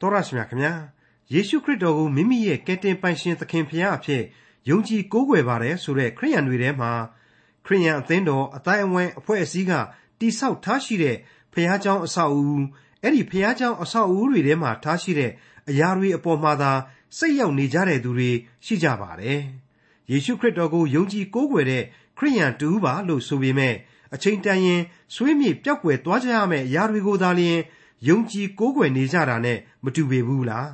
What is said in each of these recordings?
တော်ရရှိမြခင်ဗျာယေရှုခရစ်တော်ကိုမိမိရဲ့ကယ်တင်ပိုင်ရှင်သခင်ဖရာအဖြစ်ယုံကြည်ကိုးကွယ်ပါတယ်ဆိုတဲ့ခရိယန်တွေထဲမှာခရိယန်အသင်းတော်အတိုင်းအဝိုင်းအဖွဲ့အစည်းကတိဆောက်ထားရှိတဲ့ဖရာเจ้าအဆောက်အဦအဲ့ဒီဖရာเจ้าအဆောက်အဦတွေထဲမှာထားရှိတဲ့အရာတွေအပေါ်မှာသာစိတ်ရောက်နေကြတဲ့သူတွေရှိကြပါတယ်ယေရှုခရစ်တော်ကိုယုံကြည်ကိုးကွယ်တဲ့ခရိယန်တူပါလို့ဆိုပေမဲ့အချိန်တန်ရင်ဆွေးမြေ့ပျောက်ကွယ်သွားကြရမယ့်အရာတွေကိုသာလျှင် ယုံကြည်ကိုးကွယ်နေကြတာနဲ့မတူပေဘူးလား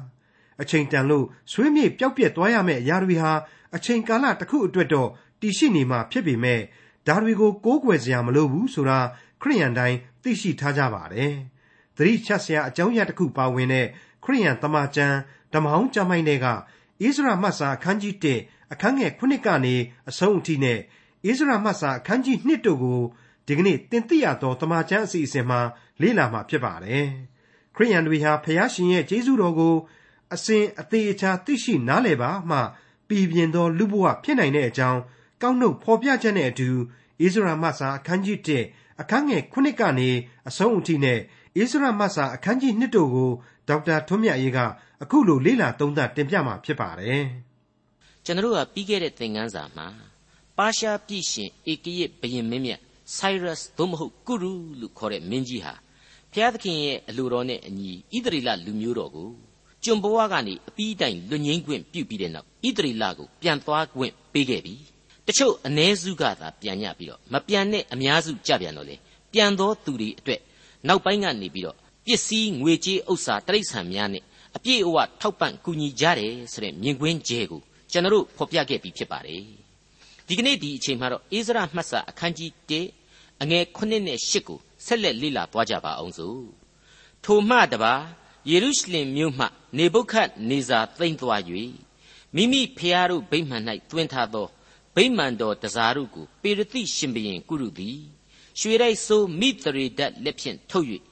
အချိန်တန်လို့ဆွေးမြေ့ပျောက်ပြက်သွားရမယ့်အရာတွေဟာအချိန်ကာလတစ်ခုအတွက်တော့တည်ရှိနေမှာဖြစ်ပေမဲ့ဒါတွေကိုကိုးကွယ်စရာမလိုဘူးဆိုတာခရိယန်တိုင်းသိရှိထားကြပါတယ်သတိချက်စရာအကြောင်းအရာတစ်ခုပါဝင်တဲ့ခရိယန်တမန်ကျမ်းဓမ္မဟောင်းကျမ်းပိုင်းတွေကဣသရေမတ်စာအခန်းကြီး1အခန်းငယ်9ကနေအဆုံးအထိနဲ့ဣသရေမတ်စာအခန်းကြီး2တို့ကို ဒီကနေ့တင်ပြရသောတမန်ကျမ်းအစီအစဉ်မှာလေ့လာမှာဖြစ်ပါတယ်။ခရိယန်တွေဟာဖျားရှင်ရဲ့ကျေးဇူးတော်ကိုအစဉ်အသေးအချာသိရှိနားလည်ပါမှပြည်ပြင်းသောလူဘဝဖြစ်နိုင်တဲ့အကြောင်းကောက်နှုတ်ဖော်ပြချက်နဲ့အတူဣသရေမတ်စာအခန်းကြီး1အခန်းငယ်9ကနေအဆုံးအထိနဲ့ဣသရေမတ်စာအခန်းကြီး2တို့ကိုဒေါက်တာထွန်းမြတ်ရေးကအခုလိုလေ့လာသုံးသပ်တင်ပြမှာဖြစ်ပါတယ်။ကျွန်တော်တို့ကပြီးခဲ့တဲ့သင်ခန်းစာမှာပါရှားပြည်ရှင်ဧကရစ်ဘရင်မင်းမြတ် Cyrus သို့မဟုတ်ကုရုလို့ခေါ်တဲ့မင်းကြီးဟာဘုရားသခင်ရဲ့အလိုတော်နဲ့အညီဣသရေလလူမျိုးတော်ကိုကျွန်ဘဝကနေအပြီးတိုင်လွတ်ငင်းခွင့်ပြုပြီးတဲ့နောက်ဣသရေလကိုပြန်သွားခွင့်ပေးခဲ့ပြီတချို့အ ਨੇ စုကသာပြန်ညပြီးတော့မပြန်တဲ့အများစုကြပြန်တော့လေပြန်သောသူတွေအတွက်နောက်ပိုင်းကနေပြီးတော့ပစ္စည်းငွေကြေးဥစ္စာတိရစ္ဆာန်များနဲ့အပြည့်အဝထောက်ပံ့ကူညီကြတယ်ဆိုတဲ့မြင်ကွင်းကျဲကိုကျွန်တော်တို့ဖော်ပြခဲ့ပြီးဖြစ်ပါတယ် ဒီကနေ့ဒီအချိန်မှာတော့အိစရာမှတ်စာအခန်းကြီး1အငယ်9နဲ့10ကိုဆက်လက်လေ့လာသွားကြပါအောင်စို့ထိုမှတပါယေရုရှလင်မြို့မှနေဗုခတ်နေဇာသိမ့်သွား၍မိမိဖျားတို့ဗိမာန်၌တွင်ထားသောဗိမာန်တော်တစားတို့ကိုပေရတိရှင်ဘရင်ကုရုသည်ရွှေရိုက်ဆိုးမိတရေဒတ်လက်ဖြင့်ထုတ်၍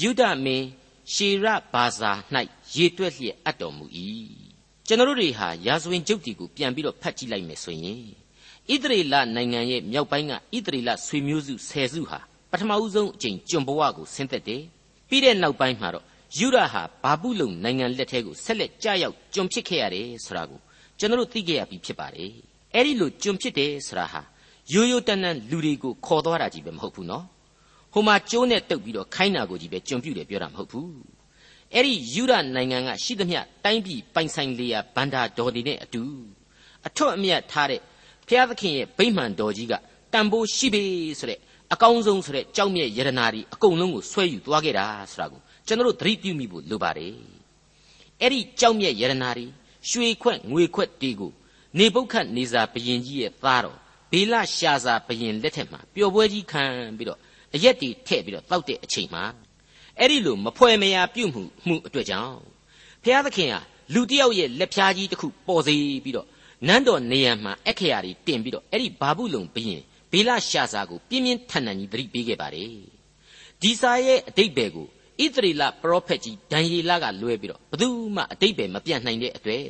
ယုဒမင်းရှေရဘာဇာ၌ရေတွက်လျက်အပ်တော်မူ၏ကျွန်တော်တို့တွေဟာရာဇဝင်ကျုပ်တီကိုပြန်ပြီးတော့ဖတ်ကြည့်လိုက်မယ်ဆိုရင် ဣသရေလနိုင်ငံရဲ့မြောက်ပိုင်းကဣသရေလဆွေမျိုးစုဆယ်စုဟာပထမဦးဆုံးအကြိမ်ကျွန်ဘဝကိုဆင်းသက်တယ်ပြီးတဲ့နောက်ပိုင်းမှာတော့ယူရဟာဘာဘူးလုံနိုင်ငံလက်ထဲကိုဆက်လက်ကြာရောက်ကျွန်ဖြစ်ခဲ့ရတယ်ဆိုတာကိုကျွန်တော်တို့သိခဲ့ရပြီဖြစ်ပါတယ်အဲ့ဒီလိုကျွန်ဖြစ်တယ်ဆိုတာဟာရိုးရိုးတန်းတန်းလူတွေကိုခေါ်သွားတာကြီးပဲမဟုတ်ဘူးနော်ဟိုမှာကျိုးနဲ့တုပ်ပြီးတော့ခိုင်းတာကိုကြီးပဲကျွန်ပြုတယ်ပြောတာမဟုတ်ဘူးအဲ့ဒီယူရနိုင်ငံကရှိသမျှတိုင်းပြည်ပိုင်ဆိုင်လျာဗန္ဒာဒေါ်တွေနဲ့အတူအထွတ်အမြတ်ထားတဲ့ ဘုရားသခင်ရဲ့ဗိမှန်တော်ကြီးကတန်ဖိုးရှိပြီဆိုတဲ့အကောင်းဆုံးဆိုတဲ့ကြောက်မြဲ့ယရနာတွေအကုန်လုံးကိုဆွဲယူသွားခဲ့တာဆိုတာကိုကျွန်တော်တို့သတိပြုမိဖို့လိုပါတယ်အဲ့ဒီကြောက်မြဲ့ယရနာတွေရွှေခွက်ငွေခွက်တေကိုနေပုတ်ခတ်နေစာဘရင်ကြီးရဲ့သားတော်ဘေလရှာစာဘရင်လက်ထက်မှာပျော်ပွဲကြီးခံပြီးတော့အရက်တီထည့်ပြီးတော့တောက်တဲ့အချိန်မှာအဲ့ဒီလိုမဖွဲမရာပြုမှုမှုအတွက်ကြောင့်ဘုရားသခင်ဟာလူတယောက်ရဲ့လက်ဖြားကြီးတစ်ခုပေါ်စေပြီးတော့ နန်းတော်နေရန်မှာအခရာတွေတင်ပြီးတော့အဲ့ဒီဘာဘူးလုံဘရင်ဘေလရှာစာကိုပြင်းပြင်းထန်ထန်ကြီးသတိပေးခဲ့ပါတယ်ဒီစာရဲ့အတိတ်ဘယ်ကိုဣသရေလပရောဖက်ကြီးဒံယေလကလွဲပြီးတော့ဘယ်သူမှအတိတ်ဘယ်မပြတ်နိုင်တဲ့အတွေ့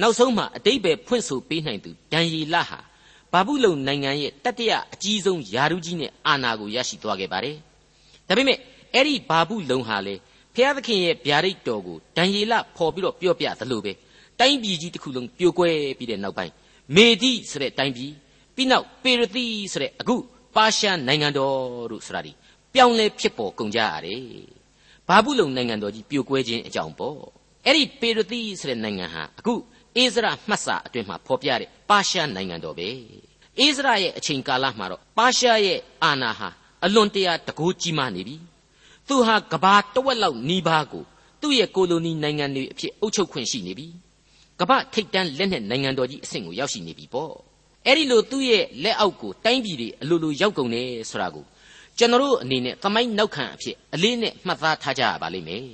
နောက်ဆုံးမှအတိတ်ဘယ်ဖွင့်ဆိုပေးနိုင်သူဒံယေလဟာဘာဘူးလုံနိုင်ငံရဲ့တတိယအကြီးဆုံးယာရုကြီးနဲ့အာဏာကိုရရှိသွားခဲ့ပါတယ်ဒါပေမဲ့အဲ့ဒီဘာဘူးလုံဟာလေဖျားသခင်ရဲ့ဗျာဒိတ်တော်ကိုဒံယေလဖော်ပြီးတော့ပြောပြသလိုပဲ တိုင်းပြည်ကြီးတစ်ခုလုံးပြိုကွဲပြီးတဲ့နောက်ပိုင်းမေဒီဆိုတဲ့တိုင်းပြည်ပြီးနောက်ပေရတိဆိုတဲ့အခုပါရှားနိုင်ငံတော်တို့ဆိုတာဒီပြောင်းလဲဖြစ်ပေါ်ကုန်ကြရတယ်ဘာဘူးလုံနိုင်ငံတော်ကြီးပြိုကွဲခြင်းအကြောင်းပေါ့အဲ့ဒီပေရတိဆိုတဲ့နိုင်ငံဟာအခုအိစရာမှတ်စာအတွင်းမှာဖော်ပြတဲ့ပါရှားနိုင်ငံတော်ပဲအိစရာရဲ့အချိန်ကာလမှာတော့ပါရှားရဲ့အာဏာဟာအလွန်တရာတကိုးကြီးမားနေပြီသူဟာကဘာတဝက်လောက်နီးပါးကိုသူ့ရဲ့ကိုလိုနီနိုင်ငံတွေအဖြစ်အုပ်ချုပ်ခွင့်ရှိနေပြီ ကမ္ဘာထိပ်တန်းလက်နက်နိုင်ငံတော်ကြီးအဆင့်ကိုရောက်ရှိနေပြီပေါ့အဲ့ဒီလိုသူ့ရဲ့လက်အောက်ကိုတိုင်းပြည်တွေအလိုလိုရောက်ကုန်တယ်ဆိုတာကိုကျွန်တော်တို့အနေနဲ့သမိုင်းနောက်ခံအဖြစ်အလေးနဲ့မှတ်သားထားကြရပါလိမ့်မယ်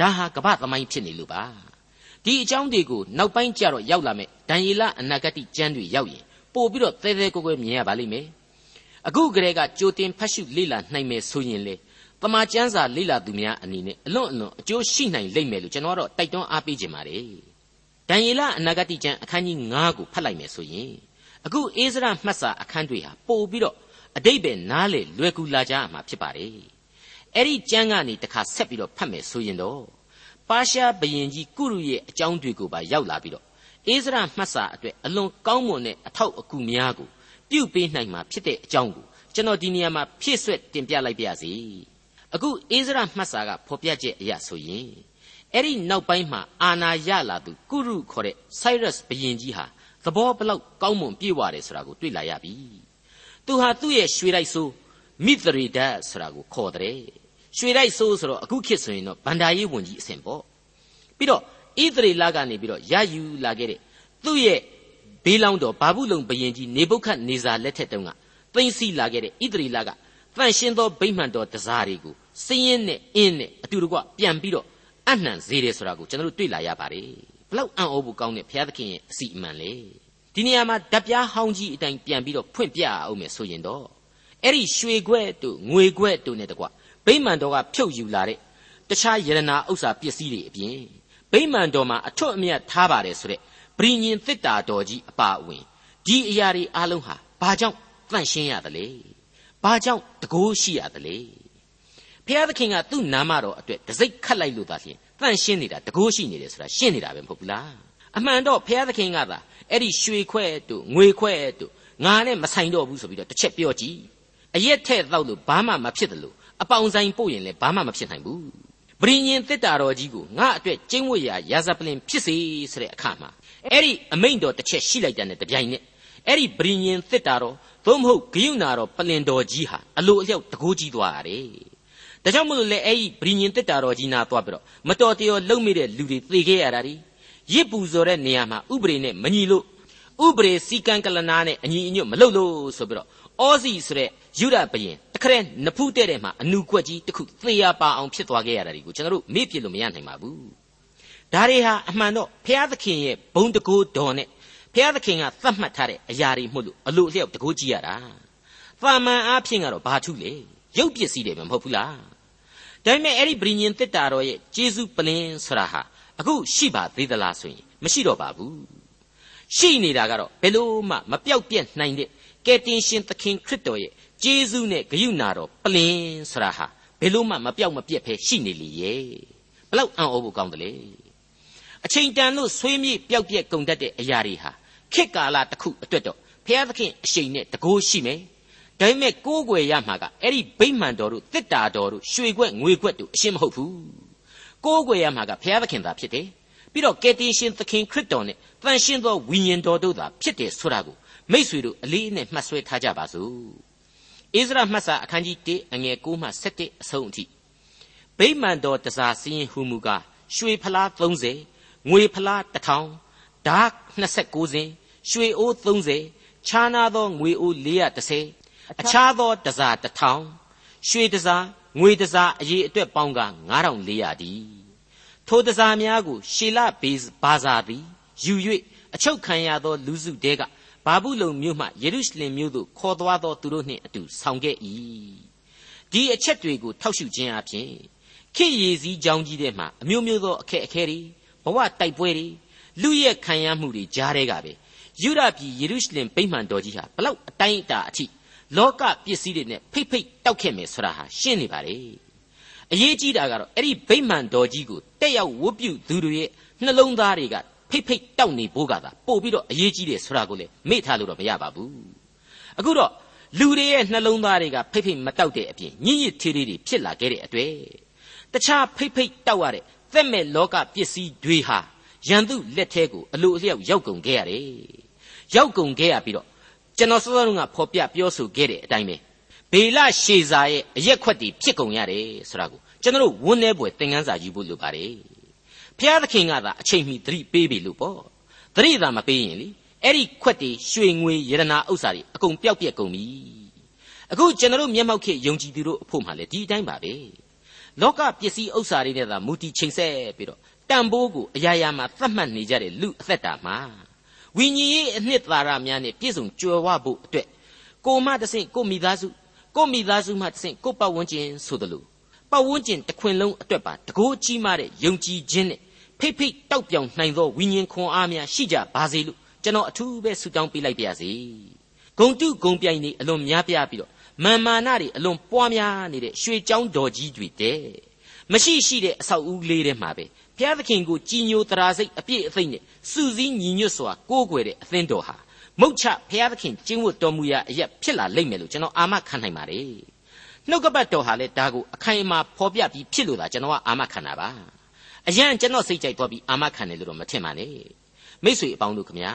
ဒါဟာကမ္ဘာသမိုင်းဖြစ်နေလို့ပါဒီအကြောင်းတွေကိုနောက်ပိုင်းကျတော့ရောက်လာမယ်ဒံယေလအနာဂတိကျမ်းတွေရောက်ရင်ပို့ပြီးတော့သဲသဲကွဲကွဲမြင်ရပါလိမ့်မယ်အခုကလေးကကြိုတင်ဖတ်ရှုလေ့လာနိုင်မယ်ဆိုရင်လေတမန်ကျမ်းစာလေ့လာသူများအနေနဲ့အလွန်အလွန်အကျိုးရှိနိုင်လိမ့်မယ်လို့ကျွန်တော်ကတော့တိုက်တွန်းအားပေးခြင်းပါတယ် ဒံယေလအနာဂတိကျမ်းအခန်းကြီး9ကိုဖတ်လိုက်မယ်ဆိုရင်အခုအိစရာမှတ်စာအခန်းတွေဟာပို့ပြီးတော့အတိတ်ပဲနားလေလွယ်ကူလာကြမှာဖြစ်ပါတယ်အဲ့ဒီကျမ်းကနေတခါဆက်ပြီးတော့ဖတ်မယ်ဆိုရင်တော့ဘပါရှားဘရင်ကြီးကုရုရဲ့အကြောင်းတွေကိုပါရောက်လာပြီးတော့အိစရာမှတ်စာအတွက်အလွန်ကောင်းမွန်တဲ့အထောက်အကူများကိုပြုပေးနိုင်မှာဖြစ်တဲ့အကြောင်းကိုကျွန်တော်ဒီနေရာမှာဖြည့်ဆွက်တင်ပြလိုက်ပါရစေအခုအိစရာမှတ်စာကဖော်ပြချက်အရဆိုရင် အဲ့ဒီနောက်ပိုင်းမှာအာနာရလာသူကုရုခေါ်တဲ့ Cyrus ဘရင်ကြီးဟာသဘောဘလောက်ကောင်းမွန်ပြည့်ဝတယ်ဆိုတာကိုတွေ့လာရပြီသူဟာသူ့ရဲ့ရွှေလိုက်ဆိုးမိသရေဒတ်ဆိုတာကိုခေါ်တဲ့ရွှေလိုက်ဆိုးဆိုတော့အခုခေတ်ဆိုရင်တော့ဗန္ဒာရေးဝန်ကြီးအဆင့်ပေါ့ပြီးတော့ဣသရေလကနေပြီးတော့ရယူလာခဲ့တဲ့သူ့ရဲ့ဘေးလောင်းတော်ဘာဘူးလုံဘရင်ကြီးနေဘုခတ်နေဇာလက်ထက်တုန်းကသိမ့်စီလာခဲ့တဲ့ဣသရေလကတန့်ရှင်းသောဗိမှန်တော်တစားတွေကိုစည်ရင်နဲ့အင်းနဲ့အတူတကွပြန်ပြီးတော့ အနှံစေတယ်ဆိုတာကိုကျွန်တော်တို့တွေ့လာရပါတယ်ဘလောက်အံ့ဩဖို့ကောင်းတဲ့ဘုရားသခင်ရဲ့အစီအမံလေဒီနေရာမှာဓာပြားဟောင်းကြီးအတိုင်းပြန်ပြီးတော့ဖွင့်ပြအောင်မယ်ဆိုရင်တော့အဲ့ဒီရွှေခွဲ့တို့ငွေခွဲ့တို့နဲ့တကွဗိမာန်တော်ကဖြုတ်ယူလာတဲ့တခြားယရနာဥစ္စာပစ္စည်းတွေအပြင်ဗိမာန်တော်မှာအထွတ်အမြတ်ထားပါတယ်ဆိုတဲ့ဗြိညင်သစ်တာတော်ကြီးအပါအဝင်ဒီအရာတွေအလုံးဟာဘာကြောင့်တန့်ရှင်းရသလဲဘာကြောင့်တကိုးရှိရသလဲ ဘုရားသခင်ကသူ့နာမတော်အတွက်တစိ့ခတ်လိုက်လို့သာဖြင့်တန့်ရှင်းနေတာတကိုးရှိနေတယ်ဆိုတာရှင်းနေတာပဲမဟုတ်ဘူးလားအမှန်တော့ဘုရားသခင်ကသာအဲ့ဒီရွှေခွဲ့တို့ငွေခွဲ့တို့ငါနဲ့မဆိုင်တော့ဘူးဆိုပြီးတော့တစ်ချက်ပြောကြည့်အရက်ထဲ့တော့လို့ဘာမှမဖြစ်တယ်လို့အပေါင်ဆိုင်ပို့ရင်လည်းဘာမှမဖြစ်နိုင်ဘူးဗြိညင်တစ်တာတော်ကြီးကိုငါအတွက်ကျင်းဝတ်ရာရာဇပလင်ဖြစ်စေဆိုတဲ့အခါမှာအဲ့ဒီအမိန့်တော်တစ်ချက်ရှိလိုက်တဲ့တပြိုင်နက်အဲ့ဒီဗြိညင်တစ်တာတော်သို့မဟုတ်ဂယုဏတော်ပလင်တော်ကြီးဟာအလိုအလျောက်တကိုးကြီးသွားရတယ် ဒါကြောင့်မလို့လေအဲ့ဒီဗြိညင်တစ်တာတော်ကြီးနာသွားပြီးတော့မတော်တရောလုံမိတဲ့လူတွေသေခဲ့ရတာဒီရစ်ပူဇော်တဲ့နေရာမှာဥပဒေနဲ့မညီလို့ဥပဒေစီကံကလနာနဲ့အညီအညွတ်မလုပ်လို့ဆိုပြီးတော့အောစီဆိုတဲ့ယူဒဘရင်တခရဲနဖူးတဲ့တဲ့မှာအနုကွက်ကြီးတစ်ခုသေရပါအောင်ဖြစ်သွားခဲ့ရတာဒီကိုကျွန်တော်တို့မေ့ပြလို့မရနိုင်ပါဘူးဒါတွေဟာအမှန်တော့ဘုရားသခင်ရဲ့ဘုံတကိုးတော်နဲ့ဘုရားသခင်ကသတ်မှတ်ထားတဲ့အရာတွေမှုလို့အလိုအလျောက်တကိုးကြည့်ရတာသာမန်အားဖြင့်ကတော့ဘာထုလေ ရုပ်ပစ္စည်းတွေပဲမဟုတ်ဘူးလားဒါပေမဲ့အဲ့ဒီဗြိညင်တစ်တာတော်ရဲ့ဂျေစုပလင်ဆိုတာဟာအခုရှိပါသေးသလားဆိုရင်မရှိတော့ပါဘူးရှိနေတာကတော့ဘယ်လို့မှမပြောက်ပြက်နိုင်တဲ့ကယ်တင်ရှင်သခင်ခရစ်တော်ရဲ့ဂျေဇုနဲ့ဂရုဏာတော်ပလင်ဆိုတာဟာဘယ်လို့မှမပြောက်မပြက်ဖဲရှိနေလေရဲ့ဘလောက်အံ့ဩဖို့ကောင်းတယ်လေအချိန်တန်လို့ဆွေးမြေ့ပျောက်ပြက်ကုန်တတ်တဲ့အရာတွေဟာခေတ်ကာလတစ်ခုအတွက်တော့ဘုရားသခင်အရှိန်နဲ့တကိုးရှိမယ် ဒါပေမဲ့ကိုးကွယ်ရမှာကအဲ့ဒီဗိမှန်တော်တို့တစ်တာတော်တို့ရွှေခွက်ငွေခွက်တို့အရှင်းမဟုတ်ဘူးကိုးကွယ်ရမှာကဘုရားသခင်သာဖြစ်တယ်ပြီးတော့ကယ်တင်ရှင်သခင်ခရစ်တော်နဲ့တန်ရှင်းသောဝိညာဉ်တော်တို့သာဖြစ်တယ်ဆိုတာကိုမိษွေတို့အလေးနဲ့မှတ်ဆွဲထားကြပါစို့ဣဇရမှတ်စာအခန်းကြီး1အငယ်9မှ17အဆုံးအထိဗိမာန်တော်တစားစင်းဟူမူကားရွှေဖလား30ငွေဖလား1000ဓာတ်29စင်ရွှေအိုး30ခြားနာသောငွေအိုး430 အခြားသောတစား1000ရွှေတစားငွေတစားအရေးအတွက်ပေါင်းက9400ဒီထိုတစားများကိုရှေလဘေးဘာဇာသည်ယူ၍အချုပ်ခံရသောလူစုတဲကဘာဘူးလုံမြို့မှယေရုရှလင်မြို့သို့ခေါ်သွားသောသူတို့နှင့်အတူဆောင်ခဲ့၏ဒီအချက်တွေကိုထောက်ရှုခြင်းအပြင်ခေရည်စည်းကြောင်းကြီးထဲမှာအမျိုးမျိုးသောအခက်အခဲတွေဘဝတိုက်ပွဲတွေလူရဲ့ခံရမှုတွေကြားတဲ့ကပဲယူဒပြည်ယေရုရှလင်ဗိမာန်တော်ကြီးဟာဘလောက်အတိုင်းအတာအထိ လောကပစ္စည်းတွေနဲ့ဖိတ်ဖိတ်တောက်ခဲ့မယ်ဆိုတာဟာရှင်းနေပါလေအရေးကြီးတာကတော့အဲ့ဒီဗိမာန်တော်ကြီးကိုတက်ရောက်ဝတ်ပြုသူတွေရဲ့နှလုံးသားတွေကဖိတ်ဖိတ်တောက်နေဖို့ကသာပို့ပြီးတော့အရေးကြီးတယ်ဆိုတာကိုလေမေ့ထားလို့တော့မရပါဘူးအခုတော့လူတွေရဲ့နှလုံးသားတွေကဖိတ်ဖိတ်မတောက်တဲ့အပြင်ညစ်ညစ်ထေးထေးတွေဖြစ်လာခဲ့တဲ့အတွေ့တခြားဖိတ်ဖိတ်တောက်ရတဲ့သက်မဲ့လောကပစ္စည်းတွေဟာရန်သူလက်ထဲကိုအလိုအလျောက်ရောက်ကုန်ခဲ့ရတယ်ရောက်ကုန်ခဲ့ရပြီးတော့ ကျွန်တော်စောစောကဖော်ပြပြောဆိုခဲ့တဲ့အတိုင်းပဲဘေလရှေဇာရဲ့အရက်ခွက်တွေဖြစ်ကုန်ရတယ်ဆိုတာကိုကျွန်တော်ဝန်းနေပွဲသင်ခန်းစာယူဖို့လိုပါတယ်ဘုရားသခင်ကသာအချိန်မီသတိပေးပြီလို့ပေါ့သတိသာမပေးရင်လေအဲ့ဒီခွက်တွေရွှေငွေယရနာဥစ္စာတွေအကုန်ပျောက်ပြက်ကုန်ပြီအခုကျွန်တော်မျက်မှောက်ခေယုံကြည်သူတို့အဖို့မှလည်းဒီအတိုင်းပါပဲလောကပစ္စည်းဥစ္စာတွေနဲ့သာမူတည်ချိန်ဆက်ပြီးတော့တန်ဖိုးကိုအရာရာမှာသတ်မှတ်နေကြတဲ့လူအသက်တာမှာ ဝိညာဉ်ရေးအနှစ်သာရများနဲ့ပြည့်စုံကြွယ်ဝဖို့အတွက်ကိုမတဆင့်ကိုမိသားစုကိုမိသားစုမှတဆင့်ကိုပတ်ဝန်းကျင်ဆိုသလိုပတ်ဝန်းကျင်တစ်ခွင်လုံးအတွက်ပါတကိုးကြီးမားတဲ့ယုံကြည်ခြင်းနဲ့ဖိတ်ဖိတ်တောက်ပြောင်နိုင်သောဝိညာဉ်ခွန်အားများရှိကြပါစေလို့ကျွန်တော်အထူးပဲဆုတောင်းပေးလိုက်ပါရစေဂုံတုဂုံပြိုင်နေအလွန်များပြားပြီးတော့မာမာနတွေအလွန်ပွားများနေတဲ့ရွှေချောင်းတော်ကြီးတွေတဲ့မရှိရှိတဲ့အဆောက်အဦလေးထဲမှာပဲ ဘုရားသခင်ကိုကြည်ညိုတရာစိတ်အပြည့်အသိမ့်နဲ့စူးစီးညီညွတ်စွာကိုးကွယ်တဲ့အသင်းတော်ဟာမုတ်ချဘုရားသခင်ကျင့်ဝတ်တော်မူရာအရက်ဖြစ်လာလိမ့်မယ်လို့ကျွန်တော်အာမခံနိုင်ပါတယ်နှုတ်ကပတ်တော်ဟာလည်းဒါကိုအခိုင်အမာဖော်ပြပြီးဖြစ်လို့သာကျွန်တော်ကအာမခံတာပါအရန်ကျွန်တော်စိတ်ကြိုက်သွားပြီးအာမခံတယ်လို့တော့မထင်ပါနဲ့မိษွေအပေါင်းတို့ခမညာ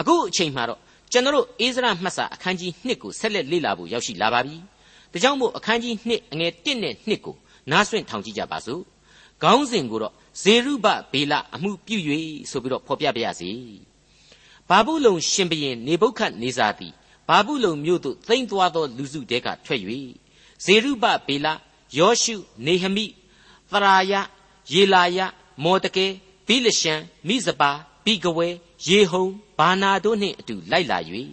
အခုအချိန်မှာတော့ကျွန်တော်အိစရာမှတ်စာအခန်းကြီး1ကိုဆက်လက်လေ့လာဖို့ရောက်ရှိလာပါပြီဒါကြောင့်မို့အခန်းကြီး2အငယ်1နဲ့2ကိုနားဆွင့်ထောင်ကြည့်ကြပါစို့ခေါင်းစဉ်ကိုတော့ ဇေရုဘဘေလအမှုပြု၍ဆိုပြီးတော့ဖော်ပြပါရစေဘာဘူးလုံရှင်ဘရင်နေဘုခတ်နေဇာသည်ဘာဘူးလုံမြို့သို့သိမ့်သွားသောလူစုတဲကထွက်၍ဇေရုဘဘေလယောရှုနေဟမိသရာယယေလာယမောတကဲဘိလရှံမိဇပါဘိကဝဲယေဟုံဘာနာတို့နှင့်အတူလိုက်လာ၍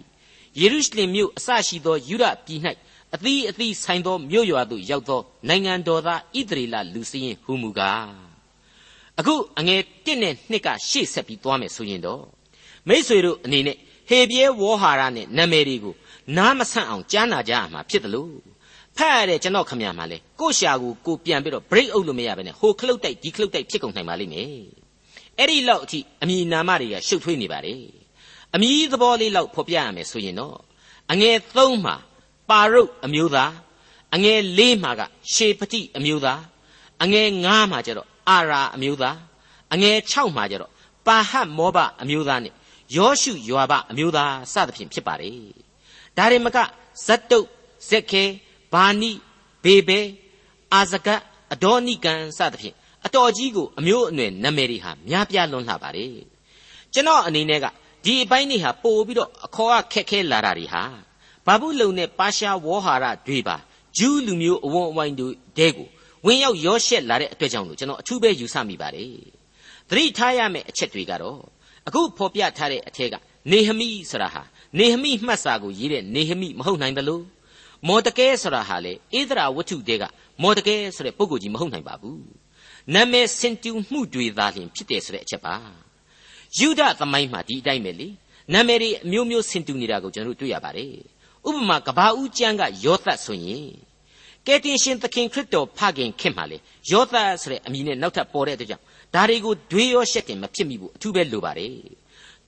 ယေရုရှလင်မြို့အစရှိသောယူဒပြည်၌အသီးအသီးဆိုင်သောမြို့ရွာသို့ရောက်သောနိုင်ငံတော်သားဣသရေလလူစည်းဟူမူကား အခုအငယ်1နဲ့2ကရှေ့ဆက်ပြီးသွားမယ်ဆိုရင်တော့မိษွေတို့အနေနဲ့ဟေပြဲဝေါဟာရနဲ့နာမည်တွေကိုနားမဆန့်အောင်ကြားနာကြရမှာဖြစ်တယ်လို့ဖတ်ရတဲ့ကျွန်တော်ခမရမှာလေကိုရှာကိုကိုပြန်ပြီးတော့ break out လို့မရဘဲနဲ့ဟိုခလုတ်တိုက်ဒီခလုတ်တိုက်ဖြစ်ကုန်နိုင်ပါလိမ့်မယ်အဲ့ဒီလောက်အထိအမည်နာမတွေကရှုပ်ထွေးနေပါလေအမည်သဘောလေးလောက်ဖော်ပြရမယ်ဆိုရင်တော့အငယ်3မှာပါရုတ်အမျိုးသားအငယ်၄မှာကရှေပတိအမျိုးသားအငယ်9မှာကျတော့ အာရာအမျိုးသားအငယ်6မှာကျတော့ပါဟတ်မောဘအမျိုးသားနဲ့ယောရှုယွာဘအမျိုးသားစသဖြင့်ဖြစ်ပါတယ်ဒါရင်မကဇတ်တုတ်ဇက်ခဲဘာနိဘေဘဲအာဇဂတ်အဒေါနိကံစသဖြင့်အတော်ကြီးကိုအမျိုးအနွယ်နာမည်တွေဟာများပြားလွန်းလှပါတယ်ကျွန်တော်အနေနဲ့ကဒီအပိုင်းတွေဟာပို့ပြီးတော့အခေါ်အခက်ခဲလာတာတွေဟာဘာဘူးလုံနဲ့ပါရှားဝေါဟာရတွေပါဂျူးလူမျိုးအဝန်းအဝိုင်းတို့တဲကို ဝင်ရောက်ရောရှက်လာတဲ့အတွက်ကြောင့်လို့ကျွန်တော်အထူးပဲယူဆမိပါတယ်သတိထားရမယ့်အချက်တွေကတော့အခုဖော်ပြထားတဲ့အထက်ကနေဟမိဆိုတာဟာနေဟမိမှတ်စာကိုရေးတဲ့နေဟမိမဟုတ်နိုင်တယ်လို့မော်တကဲဆိုတာဟာလေဣသရာဝတ္ထုတဲကမော်တကဲဆိုတဲ့ပုဂ္ဂိုလ်ကြီးမဟုတ်နိုင်ပါဘူးနာမည်စင်တူမှုတွေသာလျှင်ဖြစ်တယ်ဆိုတဲ့အချက်ပါယူဒသမိုင်းမှာဒီအတိုင်းပဲလေနာမည်တွေအမျိုးမျိုးစင်တူနေတာကိုကျွန်တော်တို့တွေ့ရပါတယ်ဥပမာကဘာဦးကျမ်းကယောသတ်ဆိုရင် ကယ်တင်ရှင်သခင်ခရစ်တော်ဖခင်ခင်မှာလေယောသတ်ဆိုတဲ့အမည်နဲ့နောက်ထပ်ပေါ်တဲ့အတွက်ကြောင့်ဒါတွေကိုဒွေရောရှက်တင်မဖြစ်မိဘူးအထူးပဲလိုပါတယ်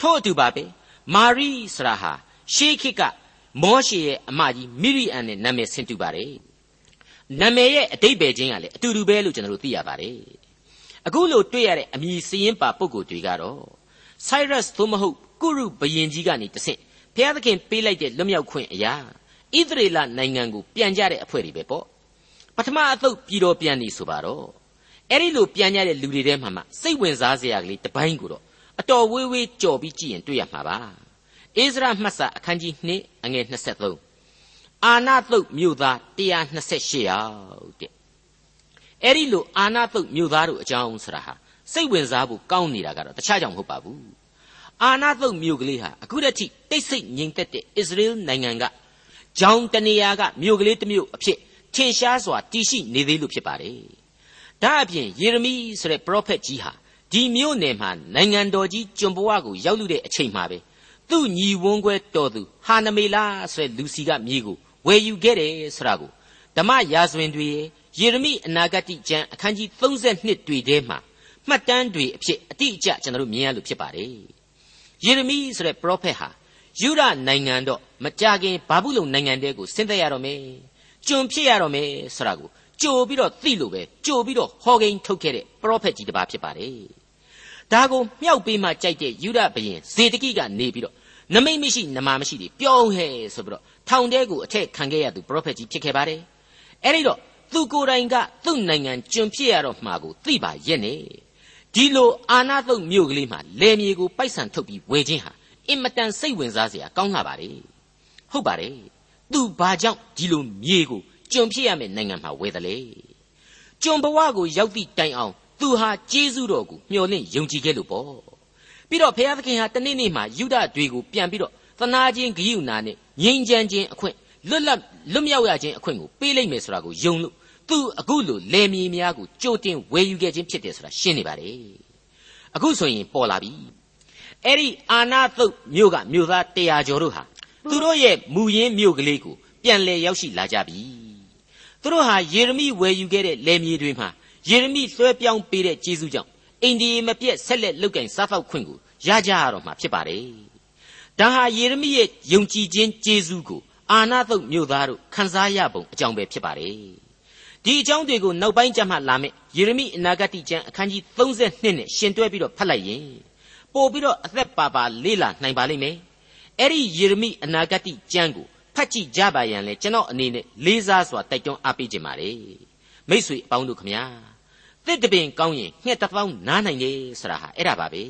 ထို့အတူပါပဲမာရိဆိုတာဟာရှေးခေတ်ကမောရှေရဲ့အမကြီးမိရိအန်နဲ့နာမည်ဆင်တူပါတယ်နာမည်ရဲ့အတိတ်ပဲချင်းကလည်းအတူတူပဲလို့ကျွန်တော်တို့သိရပါတယ်အခုလိုတွေ့ရတဲ့အမည်စည်ရင်ပါပုံကိုယ်တွေကတော့ Cyrus သို့မဟုတ်ကုရုဘယင်ကြီးကနေတဆင့်ဘုရားသခင်ပေးလိုက်တဲ့လွတ်မြောက်ခွင့်အရာဣသရေလနိုင်ငံကိုပြန်ကြတဲ့အဖွဲ့တွေပဲပေါ့ ပထမအသုတ်ပြည်တော်ပြန်နေဆိုပါတော့အဲ့ဒီလိုပြန်ကြတဲ့လူတွေထဲမှာမှစိတ်ဝင်စားစရာကလေးတစ်ပိုင်းကိုတော့အတော်ဝေးဝေးကြော်ပြီးကြည့်ရင်တွေ့ရမှာပါအိစရာမှတ်စာအခန်းကြီး2အငယ်23အာနာသုတ်မြို့သား128ယောက်တဲ့အဲ့ဒီလိုအာနာသုတ်မြို့သားတို့အကြောင်းဆိုတာဟာစိတ်ဝင်စားဖို့ကောင်းနေတာကတော့တခြားကြောင့်မဟုတ်ပါဘူးအာနာသုတ်မြို့ကလေးဟာအခုတည်းကတိတ်ဆိတ်ငြိမ်သက်တဲ့အစ္စရေးနိုင်ငံကဂျောင်တနေရာကမြို့ကလေးတစ်မြို့အဖြစ် ထင်ရှားစွာတည်ရှိနေသေးလို့ဖြစ်ပါတယ်ဒါအပြင်ယေရမိဆိုတဲ့ပရောဖက်ကြီးဟာဒီမြို့နယ်မှာနိုင်ငံတော်ကြီးကျွန်ဘဝကိုရောက်လူတဲ့အချိန်မှာပဲသူ့ညီဝန်းခွဲတော်သူဟာနမေလာဆိုတဲ့လူစီကမြေကိုဝယ်ယူခဲ့တယ်ဆိုတာကိုဓမ္မရာဇဝင်တွေယေရမိအနာဂတိကျမ်းအခန်းကြီး32တွေထဲမှာမှတ်တမ်းတွေအဖြစ်အတိအကျကျွန်တော်တို့မြင်ရလို့ဖြစ်ပါတယ်ယေရမိဆိုတဲ့ပရောဖက်ဟာယူဒနိုင်ငံတော့မကြခင်ဘာဘူးလုံနိုင်ငံတဲကိုဆင်းသက်ရတော့မယ် ကျွန်ဖြစ်ရတော့မယ်ဆိုတာကိုကြိုပြီးတော့သိလို့ပဲကြိုပြီးတော့ဟောကိန်းထုတ်ခဲ့တဲ့ပရောဖက်ကြီးတစ်ပါးဖြစ်ပါတယ်ဒါကိုမြောက်ပေးမှကြိုက်တဲ့ယူဒဘရင်ဇေဒကိကနေပြီးတော့နမိတ်မရှိနမာမရှိတွေပြောင်းဟဲဆိုပြီးတော့ထောင်တဲကိုအထက်ခံခဲ့ရသူပရောဖက်ကြီးဖြစ်ခဲ့ပါတယ်အဲ့ဒီတော့သူကိုယ်တိုင်ကသူ့နိုင်ငံကျွန်ဖြစ်ရတော့မှာကိုသိပါရဲ့နဲ့ဒီလိုအာနာသုတ်မြို့ကလေးမှာလယ်မြေကိုပိုက်ဆံထုတ်ပြီးဝယ်ခြင်းဟာအင်မတန်စိတ်ဝင်စားစရာကောင်းလာပါတယ်ဟုတ်ပါတယ် သူဘာကြောင့်ဒီလိုမြေကိုကျွန်ဖြစ်ရမယ့်နိုင်ငံမှာဝယ်တယ်လေကျွန်ဘဝကိုရောက်သည့်တိုင်အောင်သူဟာကျေးဇူးတော်ကိုမျှော်လင့်ယုံကြည်ခဲ့လို့ပေါ့ပြီးတော့ဘုရားသခင်ဟာတနေ့နေ့မှာယူဒတွေကိုပြန်ပြီးတော့သနာချင်းဂိယုနာနဲ့ငြိမ်းချမ်းခြင်းအခွင့်လွတ်လပ်လွတ်မြောက်ရခြင်းအခွင့်ကိုပေးလိုက်မယ်ဆိုတာကိုယုံလို့သူအခုလိုလယ်မြေများကိုကြိုတင်ဝယ်ယူခဲ့ခြင်းဖြစ်တယ်ဆိုတာရှင်းနေပါတယ်အခုဆိုရင်ပေါ်လာပြီအဲ့ဒီအာနာသုတ်မြို့ကမြို့သား100ကျော်တို့ဟာ သူတို့ရဲ့မူရင်းမြို့ကလေးကိုပြန်လည်ရောက်ရှိလာကြပြီသူတို့ဟာယေရမိဝယ်ယူခဲ့တဲ့လယ်မြေတွေမှာယေရမိလွှဲပြောင်းပေးတဲ့ကျေးဇူးကြောင့်အိန္ဒိယမပြည့်ဆက်လက်လုတ်ကင်စားဖောက်ခွင့်ကိုရကြရတော့မှာဖြစ်ပါတယ်ဒါဟာယေရမိရဲ့ယုံကြည်ခြင်းကျေးဇူးကိုအာနာသုတ်မြို့သားတို့ခံစားရပုံအကြောင်းပဲဖြစ်ပါတယ်ဒီအကြောင်းတွေကိုနောက်ပိုင်းကျမှလာမယ့်ယေရမိအနာဂတ်ကျမ်းအခန်းကြီး32နဲ့ရှင်တွဲပြီးတော့ဖတ်လိုက်ရင်ပို့ပြီးတော့အသက်ပါပါလေးလာနိုင်ပါလိမ့်မယ် အဲ့ဒီယေရမိအနာဂတ်ကျမ်းကိုဖတ်ကြည့်ကြပါရန်လဲကျွန်တော်အနေနဲ့လေးစားစွာတိုက်တွန်းအားပေးခြင်းပါတယ်မိษွေအပေါင်းတို့ခမညာတစ်တပင်ကောင်းရင်ငှက်တစ်ပေါင်းနားနိုင်တယ်ဆိုတာဟာအဲ့ဒါပါပဲ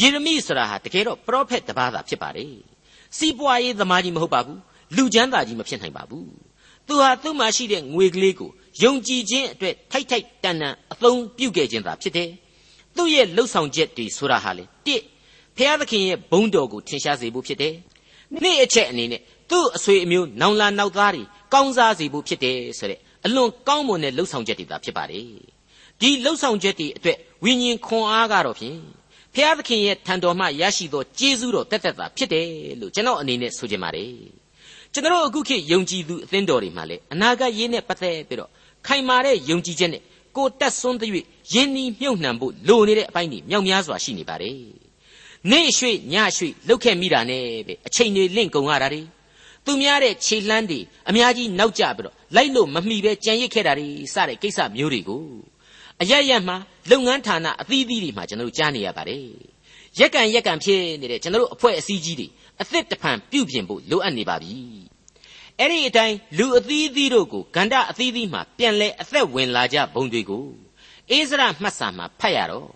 ယေရမိဆိုတာဟာတကယ်တော့ပရောဖက်တစ်ပါးသာဖြစ်ပါတယ်စီးပွားရေးသမားကြီးမဟုတ်ပါဘူးလူချမ်းသာကြီးမဖြစ်နိုင်ပါဘူးသူဟာသူ့မှာရှိတဲ့ငွေကလေးကိုယုံကြည်ခြင်းအတွက်ထိုက်ထိုက်တန်တန်အသုံးပြုခဲ့ခြင်းသာဖြစ်တယ်သူ့ရဲ့လှုပ်ဆောင်ချက်တွေဆိုတာဟာလေတစ် ဖျားသခင်ရဲ့ဘုန်းတော်ကိုထင်ရှားစေဖို့ဖြစ်တယ်နေ့အချက်အနေနဲ့သူ့အဆွေအမျိုးနောင်လာနောက်သားတွေကောင်းစားစေဖို့ဖြစ်တယ်ဆိုတဲ့အလွန်ကောင်းမွန်တဲ့လှုပ်ဆောင်ချက်တွေသာဖြစ်ပါတယ်ဒီလှုပ်ဆောင်ချက်တွေအတွက်ဝိညာဉ်ခွန်အားကတော့ဖြင့်ဖျားသခင်ရဲ့ထံတော်မှရရှိသောကျေးဇူးတော်တက်တက်သာဖြစ်တယ်လို့ကျွန်တော်အနေနဲ့ဆိုချင်ပါတယ်ကျွန်တော်အခုခေတ်ယုံကြည်သူအသင်းတော်တွေမှာလည်းအနာဂတ်ရေးနဲ့ပတ်သက်ပြီးတော့ခိုင်မာတဲ့ယုံကြည်ချက်နဲ့ကိုတက်ဆွန်းတဲ့ရင်းနှီးမြုပ်နှံဖို့လိုနေတဲ့အပိုင်းတွေမြောက်များစွာရှိနေပါတယ် နေ့ရွှေ့ညရွှေ့လှုပ်ခဲ့မိတာနဲ့ပဲအချိန်တွေလင့်ကုန်ရတာတွေသူများတဲ့ခြေလှမ်းတွေအများကြီးနောက်ကျပြီးတော့လိုက်လို့မမှီပဲကြံရစ်ခဲ့တာတွေစတဲ့ကိစ္စမျိုးတွေကိုအရရက်မှာလုပ်ငန်းဌာနအသီးသီးတွေမှာကျွန်တော်တို့ကြားနေရပါတယ်။ရက်ကန်ရက်ကန်ဖြစ်နေတဲ့ကျွန်တော်တို့အဖွဲ့အစည်းကြီးတွေအသစ်တဖန်ပြုပြင်ဖို့လိုအပ်နေပါပြီ။အဲ့ဒီအတိုင်းလူအသီးသီးတို့ကိုဂန္ဓအသီးသီးမှာပြန်လဲအသက်ဝင်လာကြဘုံတွေကိုအိစရမှတ်စာမှာဖတ်ရတော့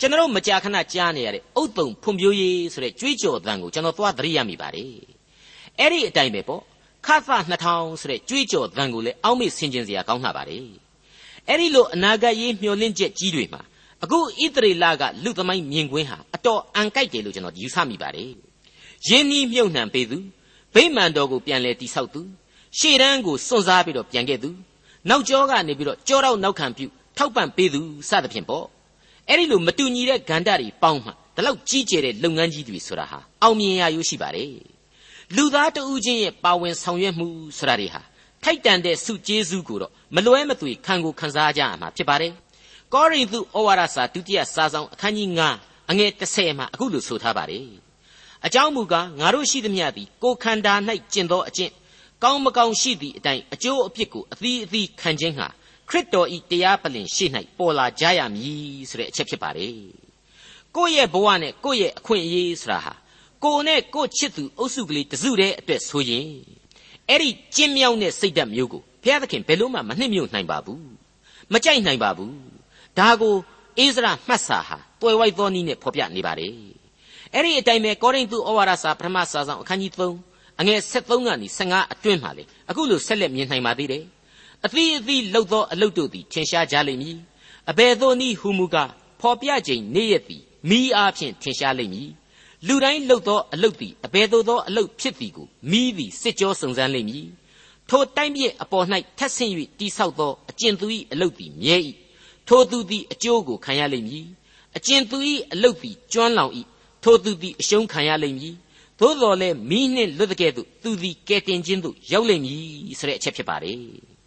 ကျွန်တော်မကြာခဏကြားနေရတဲ့အုတ်တုံဖွံ့ဖြိုးရေးဆိုတဲ့ကြွေးကြော်သံကိုကျွန်တော်သွားသတိရမိပါတယ်။အဲ့ဒီအတိုင်းပဲပေါ့ခါသ2000ဆိုတဲ့ကြွေးကြော်သံကိုလည်းအောက်မေ့ဆင်ခြင်စရာကောင်းလှပါတယ်။အဲ့ဒီလိုအနာဂတ်ရေးမျှော်လင့်ချက်ကြီးတွေမှာအခုဣသရေလကလူသမိုင်းမြင်ကွင်းဟာအတော်အံကြိုက်တယ်လို့ကျွန်တော်ယူဆမိပါတယ်။ယင်းဤမြုပ်နှံပေးသူဗိမာန်တော်ကိုပြန်လဲတိဆောက်သူရှေ့တန်းကိုစွန့်စားပြီးတော့ပြန်ခဲ့သူနောက်ကျောကနေပြီးတော့ကြောတော့နောက်ခံပြုထောက်ပံ့ပေးသူစသဖြင့်ပေါ့။ အဲ့ဒီလိုမတူညီတဲ့ဂန္ဓာတွေပေါင်းမှဒီလောက်ကြီးကျယ်တဲ့လုပ်ငန်းကြီးတွေဆိုတာဟာအောင်မြင်ရရိုးရှိပါတယ်။လူသားတဦးချင်းရဲ့ပါဝင်ဆောင်ရွက်မှုဆိုတာတွေဟာထိုက်တန်တဲ့စုကျေးဇူးကိုတော့မလွဲမသွေခံကိုခံစားကြရမှာဖြစ်ပါတယ်။ကောရိန္သုဩဝါဒစာဒုတိယစာဆောင်အခန်းကြီး9အငယ်30မှာအခုလိုဆိုထားပါတယ်။အကြောင်းမူကားငါတို့ရှိသမျှသည်ကိုခန္ဓာ၌ကျင့်သောအကျင့်ကောင်းမကောင်းရှိသည့်အတိုင်းအကျိုးအပြစ်ကိုအသီးအသီးခံခြင်းဟာ ခရစ်တော်ဤတရားပလင်ရှေ့၌ပေါ်လာကြရမည်ဆိုတဲ့အချက်ဖြစ်ပါတယ်။ကိုယ့်ရဲ့ဘဝနဲ့ကိုယ့်ရဲ့အခွင့်အရေးဆိုတာဟာကိုယ်နဲ့ကိုယ့်ချစ်သူအုပ်စုကလေးတစုတည်းအတွက်ဆိုရင်အဲ့ဒီကျင်းမြောင်းတဲ့စိတ်ဓာတ်မျိုးကိုဘုရားသခင်ဘယ်လို့မှမနှိမ့်မြုပ်နိုင်ပါဘူးမကြိုက်နိုင်ပါဘူးဒါကိုအိစရာမှတ်စာဟာတွယ်ဝိုက်သောနည်းနဲ့ဖော်ပြနေပါတယ်အဲ့ဒီအတိုင်းပဲကောရိန္သုဩဝါဒစာပထမစာဆောင်အခန်းကြီး3အငယ်73ကနေ15အတွင်းမှာလေအခုလိုဆက်လက်မြင်နိုင်ပါသေးတယ် အသီးအသီးလှုပ်သောအလုတ်တို့သည်ထင်ရှားကြလိမ့်မည်အဘယ်သို့နည်းဟူမူကားဖော်ပြခြင်းနေ့ရက်သည်မိအားဖြင့်ထင်ရှားလိမ့်မည်လူတိုင်းလှုပ်သောအလုတ်သည်အဘယ်သို့သောအလုတ်ဖြစ်သည်ကိုမိသည်စစ်ကြောစုံစမ်းလိမ့်မည်ထိုတိုင်းပြည့်အပေါ်၌ထက်ဆင့်၍တိဆောက်သောအကျင့်သူ၏အလုတ်သည်မြဲ၏ထိုသူသည်အကျိုးကိုခံရလိမ့်မည်အကျင့်သူ၏အလုတ်သည်ကျွမ်းလောင်၏ထိုသူသည်အရှုံးခံရလိမ့်မည်သို့တော်လည်းမိနှင့်လွတ်တဲ့ကဲ့သို့သူသည်ကဲတင်ခြင်းသို့ရောက်လိမ့်မည်ဆိုတဲ့အချက်ဖြစ်ပါတယ်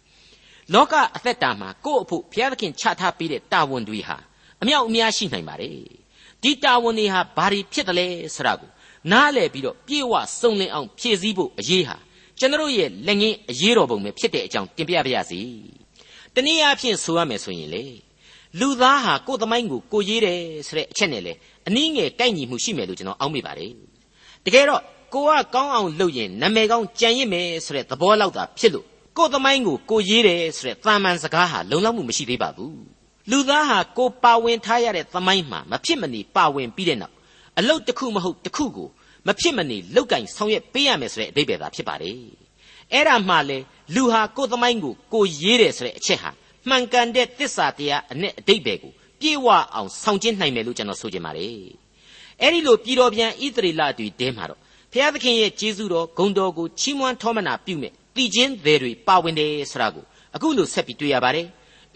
လောကအသက်တာမှာကိုယ့်အဖို့ဘုရားသခင်ချထားပေးတဲ့တာဝန်တွေဟာအမြောက်အများရှိနိုင်ပါတယ်ဒီတာဝန်တွေဟာဘာတွေဖြစ်တယ်လဲဆိုတာကိုနားလည်ပြီးတော့ပြေဝစုံလင်အောင်ဖြည့်ဆည်းဖို့အရေးဟာကျွန်တော်ရဲ့လက်ငင်းအရေးတော်ပုံပဲဖြစ်တဲ့အကြောင်းတင်ပြပါရစေ။တနည်းအားဖြင့်ဆိုရမယ်ဆိုရင်လေလူသားဟာကိုယ်သမိုင်းကိုကိုရေးတယ်ဆိုတဲ့အချက်နဲ့လေအနည်းငယ်ကိုက်ညီမှုရှိမယ်လို့ကျွန်တော်အောက်မိပါတယ်။တကယ်တော့ကိုကကောင်းအောင်လုပ်ရင်နာမည်ကောင်းကြံရစ်မယ်ဆိုတဲ့သဘောလောက်သာဖြစ်လို့ ကိုယ်သမိုင်းကိုကိုရေးတယ်ဆိုတဲ့သာမန်စကားဟာလုံလောက်မှုမရှိသေးပါဘူး။လူသားဟာကိုပါဝင်ထားရတဲ့သမိုင်းမှာမဖြစ်မနေပါဝင်ပြီးတဲ့နောက်အလုတ်တစ်ခုမဟုတ်တစ်ခုကိုမဖြစ်မနေလောက်ကင်ဆောင်ရွက်ပေးရမယ်ဆိုတဲ့အဓိပ္ပာယ်သာဖြစ်ပါတယ်အဲ့ဒါမှလေလူဟာကိုယ်သမိုင်းကိုကိုရေးတယ်ဆိုတဲ့အချက်ဟာမှန်ကန်တဲ့တစ္ဆာတရားအနဲ့အဓိပ္ပာယ်ကိုပြေဝအောင်ဆောင်ကျင်းနိုင်မယ်လို့ကျွန်တော်ဆိုချင်ပါတယ်အဲ့ဒီလိုပြည်တော်ပြန်ဣသရေလတွေတဲမှာတော့ဘုရားသခင်ရဲ့ကျေးဇူးတော်ဂုဏ်တော်ကိုချီးမွမ်းထောမနာပြုမဲ့ တည်ခြင်းတွေတွေပါဝင်တယ်ဆိုတာကိုအခုလိုဆက်ပြီးတွေ့ရပါတယ်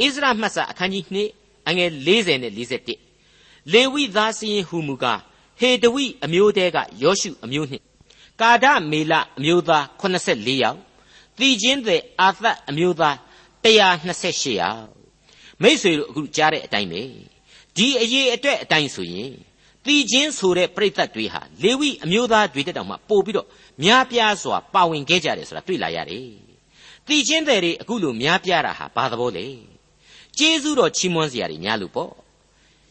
ဣဇရမှတ်စာအခန်းကြီး2အငယ်40နဲ့41လေဝိသားစည်းဟူမူကားဟေတဝိအမျိုးတဲကယောရှုအမျိုးနှင့်ကာဒမေလအမျိုးသား84ယောက်သီချင်းသည်အာသတ်အမျိုးသား128ယောက်မိษွေတို့အခုကြားတဲ့အတိုင်းပဲဒီအရေးအတွက်အတိုင်းဆိုရင် တီချင်းဆိုတဲ့ပြိသက်တွေဟာလေဝိအမျိုးသားတွေတက်တောင်မှပို့ပြီးတော့များပြားစွာပါဝင်ခဲ့ကြတယ်ဆိုတာတွေ့လာရတယ်တီချင်းတွေအခုလိုများပြားတာဟာဘာသဘောလဲကျေးဇူးတော်ချီးမွမ်းစရာတွေများလို့ပေါ့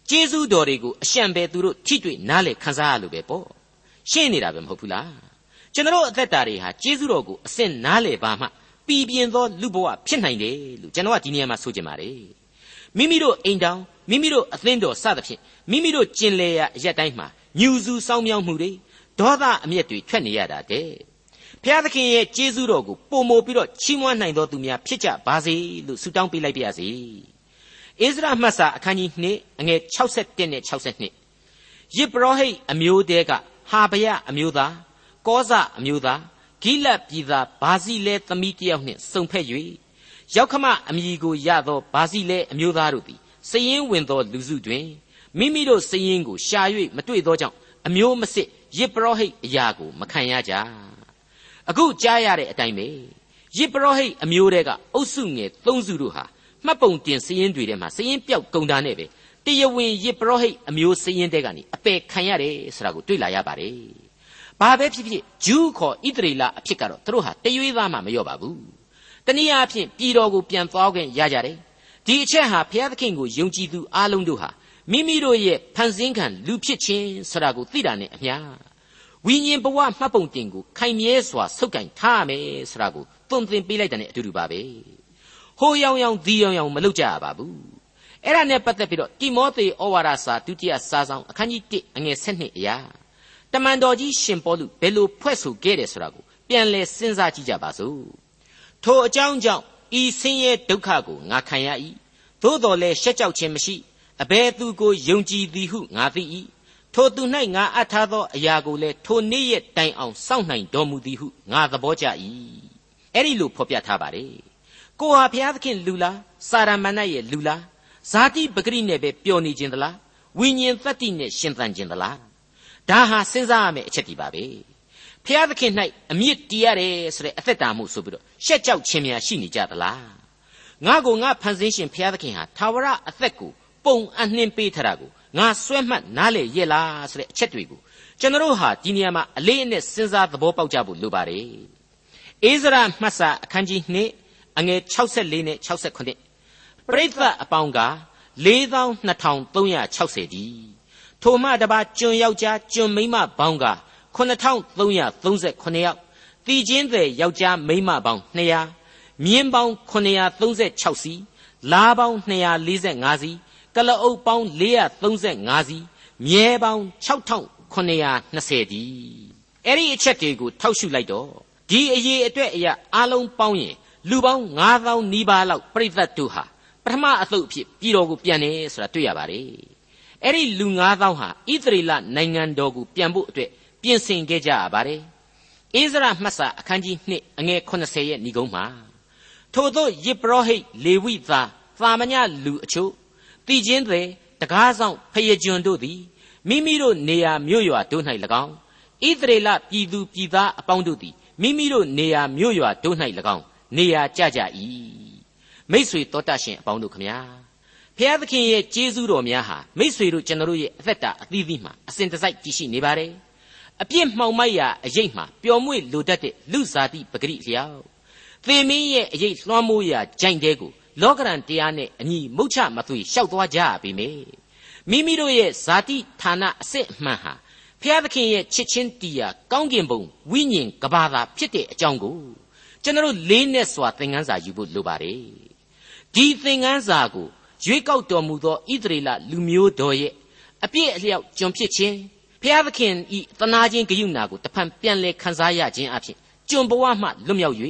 ကျေးဇူးတော်တွေကိုအရှံပဲသူတို့ထိတွေ့နားလေခံစားရလို့ပဲပေါ့ရှင်းနေတာပဲမဟုတ်ဘူးလားကျွန်တော်အသက်တာတွေဟာကျေးဇူးတော်ကိုအစင်နားလေပါမှပြည်ပြင်းသောလူဘဝဖြစ်နိုင်တယ်လို့ကျွန်တော်ကဒီနေရာမှာဆိုချင်ပါတယ်မိမိတို့အိမ်တောင် မိမိတို့အသင်းတော်စသဖြင့်မိမိတို့ကျင်လေရာအရက်တိုင်းမှာညူစုစောင်းမြောင်းမှုတွေဒေါသအမျက်တွေထွက်နေရတာတဲ့ဘုရားသခင်ရဲ့ကျေးဇူးတော်ကိုပုံမိုပြီးတော့ချီးမွမ်းနိုင်တော်သူများဖြစ်ကြပါစေလို့ဆုတောင်းပေးလိုက်ပါရစေဣဇရမှတ်စာအခန်းကြီး2အငယ်61နဲ့62ယစ်ပရောဟိတ်အမျိုးတဲကဟာဗယအမျိုးသားကောဇအမျိုးသားဂိလတ်ပြည်သားဘာစီလဲသမီးတယောက်နှင့်စုံဖက်၍ရောက်ခမအမိကိုရသောဘာစီလဲအမျိုးသားတို့သည် စည်ရင်ဝင်သောလူစုတွင်မိမိတို့စည်ရင်ကိုရှာ၍မတွေ့သောကြောင့်အမျိုးမစစ်ယစ်ပရောဟိတ်အရာကိုမခံရကြအခုကြားရတဲ့အတိုင်းပဲယစ်ပရောဟိတ်အမျိုးတဲကအုပ်စုငယ်၃စုတို့ဟာမှတ်ပုံတင်စည်ရင်တွေထဲမှာစည်ရင်ပြောက်ကုန်တာနဲ့ပဲတရဝင်ယစ်ပရောဟိတ်အမျိုးစည်ရင်တဲကနေအပယ်ခံရတယ်ဆိုတာကိုတွေ့လာရပါတယ်ဘာပဲဖြစ်ဖြစ်ဂျူးခေါ်ဣသရေလအဖြစ်ကတော့သူတို့ဟာတရွေးသားမှမလျော့ပါဘူးတနည်းအားဖြင့်ပြည်တော်ကိုပြန်သွားခွင့်ရကြတယ် ဒီအချက်ဟာဘုရားသခင်ကိုယုံကြည်သူအလုံးတို့ဟာမိမိတို့ရဲ့ဖန်ဆင်းခံလူဖြစ်ခြင်းဆိုတာကိုသိတာနဲ့အမျှဝိညာဉ်ဘဝမှတ်ပုံတင်ကိုခိုင်မြဲစွာဆုပ်ကင်ထားရမယ်ဆိုတာကိုသွန်သင်ပေးလိုက်တဲ့အတူတူပါပဲဟိုရောင်ရောင်ဒီရောင်ရောင်မလုပ်ကြရပါဘူးအဲ့ဒါနဲ့ပတ်သက်ပြီးတော့တိမောသေဩဝါဒစာဒုတိယစာဆောင်အခန်းကြီး1အငယ်7အရာတမန်တော်ကြီးရှင်ပေါလုဘယ်လိုဖွဲ့ဆိုခဲ့တယ်ဆိုတာကိုပြန်လည်စဉ်းစားကြည့်ကြပါစို့ထိုအကြောင်းကြောင့် ဤဆင်းရဲဒုက္ခကိုငါခံရ၏သို့တော်လည်းရှက်ကြောက်ခြင်းမရှိအဘယ်သူကိုယုံကြည်သည်ဟုငါသိ၏ထိုသူ၌ငါအပ်ထားသောအရာကိုလည်းထိုနေ့ရက်တိုင်အောင်စောင့်နိုင်တော်မူသည်ဟုငါသဘောကျ၏အဲ့ဒီလိုဖော်ပြထားပါတယ်ကိုဟာဘုရားသခင်လူလားစာရမဏေရဲ့လူလားဇာတိပဂရိနဲ့ပဲပျော်နေခြင်းသလားဝိညာဉ်သတ္တိနဲ့ရှင်သန်ခြင်းသလားဒါဟာစဉ်းစားရမယ့်အချက်ဒီပါပဲ ဖျားသခင်၌အမြင့်တည်ရတယ်ဆိုတဲ့အသက်တာမှုဆိုပြီးတော့ရှက်ကြောက်ခြင်းများရှိနေကြသလားငါကိုငါဖန်ဆင်းရှင်ဖျားသခင်ဟာသာဝရအသက်ကိုပုံအနှင်းပေးထားတာကိုငါဆွဲမှတ်နားလေရဲ့လားဆိုတဲ့အချက်တွေကိုကျွန်တော်ဟာဒီနေရာမှာအလေးအနက်စဉ်းစားသဘောပေါက်ကြဖို့လိုပါတယ်အိဇရာမှတ်စာအခန်းကြီး2အငယ်64နဲ့68ပရိသတ်အပေါင်းက4260ဒီထိုမှတပါကျွန်ယောက်ျားကျွန်မိန်းမပေါင်းက 9339ယောက်တည်ချင်းတဲ့ယောက်ျားမိန်းမပေါင်း200မြင်းပေါင်း936စီလားပေါင်း245စီကလအုပ်ပေါင်း435စီမြဲပေါင်း6920ဒီအဲ့ဒီအချက်တွေကိုထောက်ရှုလိုက်တော့ဒီအရေးအတွက်အရာအလုံးပေါင်းရင်လူပေါင်း9000နီးပါးလောက်ပြိသက်တို့ဟာပထမအသုတ်အဖြစ်ပြည်တော်ကိုပြန်တယ်ဆိုတာတွေ့ရပါတယ်အဲ့ဒီလူ9000ဟာဣသရေလနိုင်ငံတော်ကိုပြန်ဖို့အတွက် ပြင်ဆင်ခဲ့ကြရပါတယ်။အိဇရမှတ်စာအခန်းကြီး2အငယ်80ရဲ့ဏိဂုံးမှာထို့သောယေဘရဟိတ်လေဝိသားသာမညလူအချို့တည်ခြင်းတွေတကားဆောင်ဖယကျွန်တို့သည်မိမိတို့နေရာမြို့ရွာတို့၌၎င်းဣသရေလပြည်သူပြည်သားအပေါင်းတို့သည်မိမိတို့နေရာမြို့ရွာတို့၌၎င်းနေရာကြကြ၏မိษွေတော်တတ်ရှင်အပေါင်းတို့ခမညာဖျားသခင်ရဲ့ကျေးဇူးတော်များဟာမိษွေတို့ကျွန်တော်တို့ရဲ့အသက်တာအသီးသီးမှာအစဉ်တစိုက်တည်ရှိနေပါတယ် အပြစ်မှောင်မိုက်ရာအရေးမှာပျော်မွေ့လိုတတ်တဲ့လူစားတိပဂရိလျောက်သေမင်းရဲ့အရေးလွှမ်းမိုးရာဂျိုင်တဲကိုလောကရန်တရားနဲ့အညီမုတ်ချမသွေလျှောက်သွားကြပြီမေမိမိတို့ရဲ့ဇာတိဌာနအစစ်အမှန်ဟာဖျားသခင်ရဲ့ချစ်ချင်းတရားကောင်းကင်ဘုံဝိညာဉ်ကဘာသာဖြစ်တဲ့အကြောင်းကိုကျွန်တော်လေးနဲ့စွာသင်ခန်းစာယူဖို့လိုပါတယ်ဒီသင်ခန်းစာကိုရွေးကောက်တော်မူသောဣသရေလလူမျိုးတော်ရဲ့အပြည့်အလျောက်ကျွန်ဖြစ်ခြင်း ဖျားသခင်ဤသနာချင်းဂယုဏကိုတဖန်ပြန်လဲခံစားရခြင်းအဖြစ်ကျွန်ဘဝမှလွတ်မြောက်၍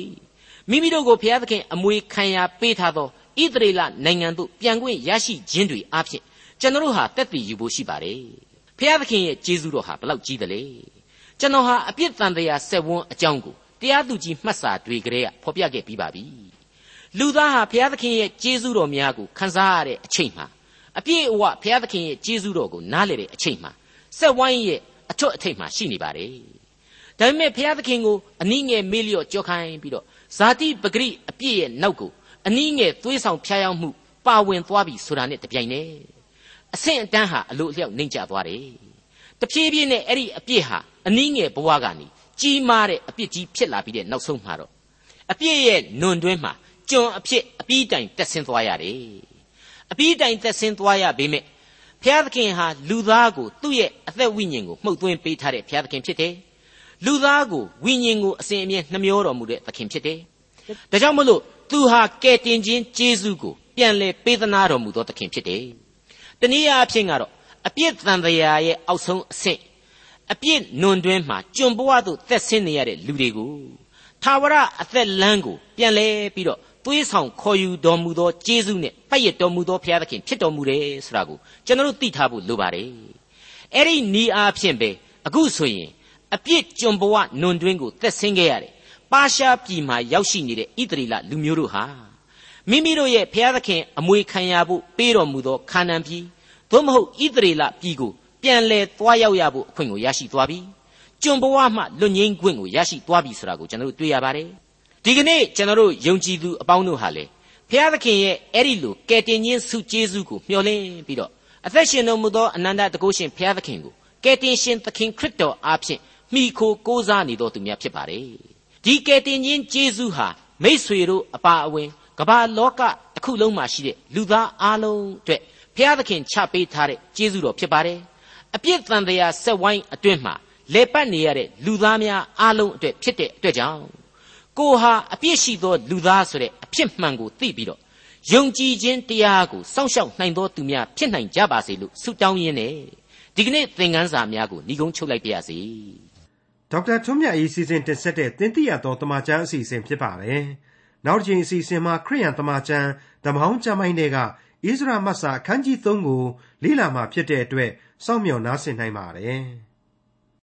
မိမိတို့ကိုဖျားသခင်အမွေခံရပေးထားသောဣသရေလနိုင်ငံသို့ပြန်ခွင့်ရရှိခြင်းတွေအဖြစ်ကျွန်တော်ဟာတက်တည်ယူဖို့ရှိပါတယ်ဖျားသခင်ရဲ့ကျေးဇူးတော်ဟာဘလောက်ကြီးသလဲကျွန်တော်ဟာအပြစ်တန်တရားဆက်ဝန်းအကြောင်းကိုတရားသူကြီးမှတ်စာတွေကလေးကဖော်ပြခဲ့ပြီးပါပြီလူသားဟာဘုရားသခင်ရဲ့ကျေးဇူးတော်များကိုခံစားရတဲ့အချိန်မှာအပြည့်အဝဘုရားသခင်ရဲ့ကျေးဇူးတော်ကိုနားလည်တဲ့အချိန်မှာ ဆက်ဝိုင်းရဲ့အထွတ်အထိပ်မှာရှိနေပါတယ်။ဒါပေမဲ့ဘုရားသခင်ကိုအနည်းငယ်မေ့လျော့ကြောခိုင်းပြီးတော့ဇာတိပဂရိအပြည့်ရဲ့နောက်ကိုအနည်းငယ်သွေးဆောင်ဖျားယောင်းမှုပါဝင်သွားပြီဆိုတာနဲ့တပြိုင်နက်အအဆင့်အတန်းဟာအလိုအလျောက်နှိမ့်ကျသွားတယ်တဖြည်းဖြည်းနဲ့အဲ့ဒီအပြစ်ဟာအနည်းငယ်ဘဝကနေကြီးမားတဲ့အပြစ်ကြီးဖြစ်လာပြီးတဲ့နောက်ဆုံးမှာတော့အပြစ်ရဲ့နွန်တွင်းမှာကျွန်အဖြစ်အပြီးတိုင်တက်ဆင်းသွားရတယ်အပြီးတိုင်သက်ဆင်းသွားရပေမဲ့ ဘုရားသခင်ဟာလူသားကိုသူ့ရဲ့အသက်ဝိညာဉ်ကိုမှုတ်သွင်းပေးထားတဲ့ဘုရားသခင်ဖြစ်တယ်လူသားကိုဝိညာဉ်ကိုအစဉ်အမြဲနှမျောတော်မူတဲ့သခင်ဖြစ်တယ်ဒါကြောင့်မလို့သူဟာကယ်တင်ခြင်းကျေးဇူးကိုပြန်လဲပေးသနာတော်မူသောသခင်ဖြစ်တယ်တနည်းအားဖြင့်ကတော့အပြစ်တန်တရားရဲ့အောက်ဆုံးအဆင့်အပြစ်နွန်တွင်းမှာကျွန်ဘဝသို့သက်ဆင်းနေရတဲ့လူတွေကိုသာဝရအသက်လမ်းကိုပြန်လဲပြီးတော့ သွေးဆောင်ခေါ်ယူတော်မူသောကျေးဇူးနဲ့ပတ်ရတော်မူသောဘုရားသခင်ဖြစ်တော်မူတယ်ဆိုတာကိုကျွန်တော်တို့သိထားဖို့လိုပါတယ်အဲ့ဒီနီးအားဖြင့်ပဲအခုဆိုရင်အပြစ်ကျွန်ဘဝနွန်တွင်းကိုသက်ဆင်းခဲ့ရတယ်ပါရှားပြည်မှာရောက်ရှိနေတဲ့ဣသရေလလူမျိုးတို့ဟာမိမိတို့ရဲ့ဘုရားသခင်အမွေခံရဖို့ပေးတော်မူသောခါနန်ပြည်သို့မဟုတ်ဣသရေလပြည်ကိုပြန်လဲသွားရောက်ရဖို့အခွင့်ကိုရရှိသွားပြီကျွန်ဘဝမှလွတ်ငင်းခွင့်ကိုရရှိသွားပြီဆိုတာကိုကျွန်တော်တို့တွေ့ရပါတယ် ဒီကနေ့ကျွန်တော်တို့ယုံကြည်သူအပေါင်းတို့ဟာလေဘုရားသခင်ရဲ့အဲ့ဒီလိုကယ်တင်ခြင်းဆုကျေးဇူးကိုမျှော်လင့်ပြီးတော့အသက်ရှင်တော်မူသောအနန္တတကုရှင်ဘုရားသခင်ကိုကယ်တင်ရှင်သခင်ခရစ်တော်အားဖြင့်မိခိုကိုးစားနေတော်သူများဖြစ်ပါတယ်ဒီကယ်တင်ခြင်းကျေးဇူးဟာမိษွေတို့အပါအဝင်ကမ္ဘာလောကတစ်ခုလုံးမှာရှိတဲ့လူသားအလုံးအတွက်ဘုရားသခင်ချပေးထားတဲ့ကျေးဇူးတော်ဖြစ်ပါတယ်အပြစ်တန်တရားဆက်ဝိုင်းအတွင်းမှာလေပတ်နေရတဲ့လူသားများအလုံးအတွက်ဖြစ်တဲ့အတွက်ကြောင့် ကိုဟာအပြစ်ရှိသောလူသားဆိုတဲ့အဖြစ်မှန်ကိုသိပြီးတော့ယုံကြည်ခြင်းတရားကိုစောင့်ရှောက်နိုင်သောသူများဖြစ်နိုင်ကြပါစေလို့ဆုတောင်းရင်းနဲ့ဒီကနေ့သင်ခန်းစာများကိုညီကုန်းချုပ်လိုက်ပါရစေဒေါက်တာထွန်းမြတ်အေးစီစဉ်တင်ဆက်တဲ့တင်ပြရသောတမချန်းအစီအစဉ်ဖြစ်ပါတယ်နောက်တစ်ချိန်အစီအစဉ်မှာခရိယံတမချန်းဓမ္မဟောင်းကျမ်းပိုင်းတွေကဣသရာမတ်စာအခန်းကြီး3ကိုလေ့လာမှဖြစ်တဲ့အတွက်စောင့်မျှော်နားဆင်နိုင်ပါတယ်။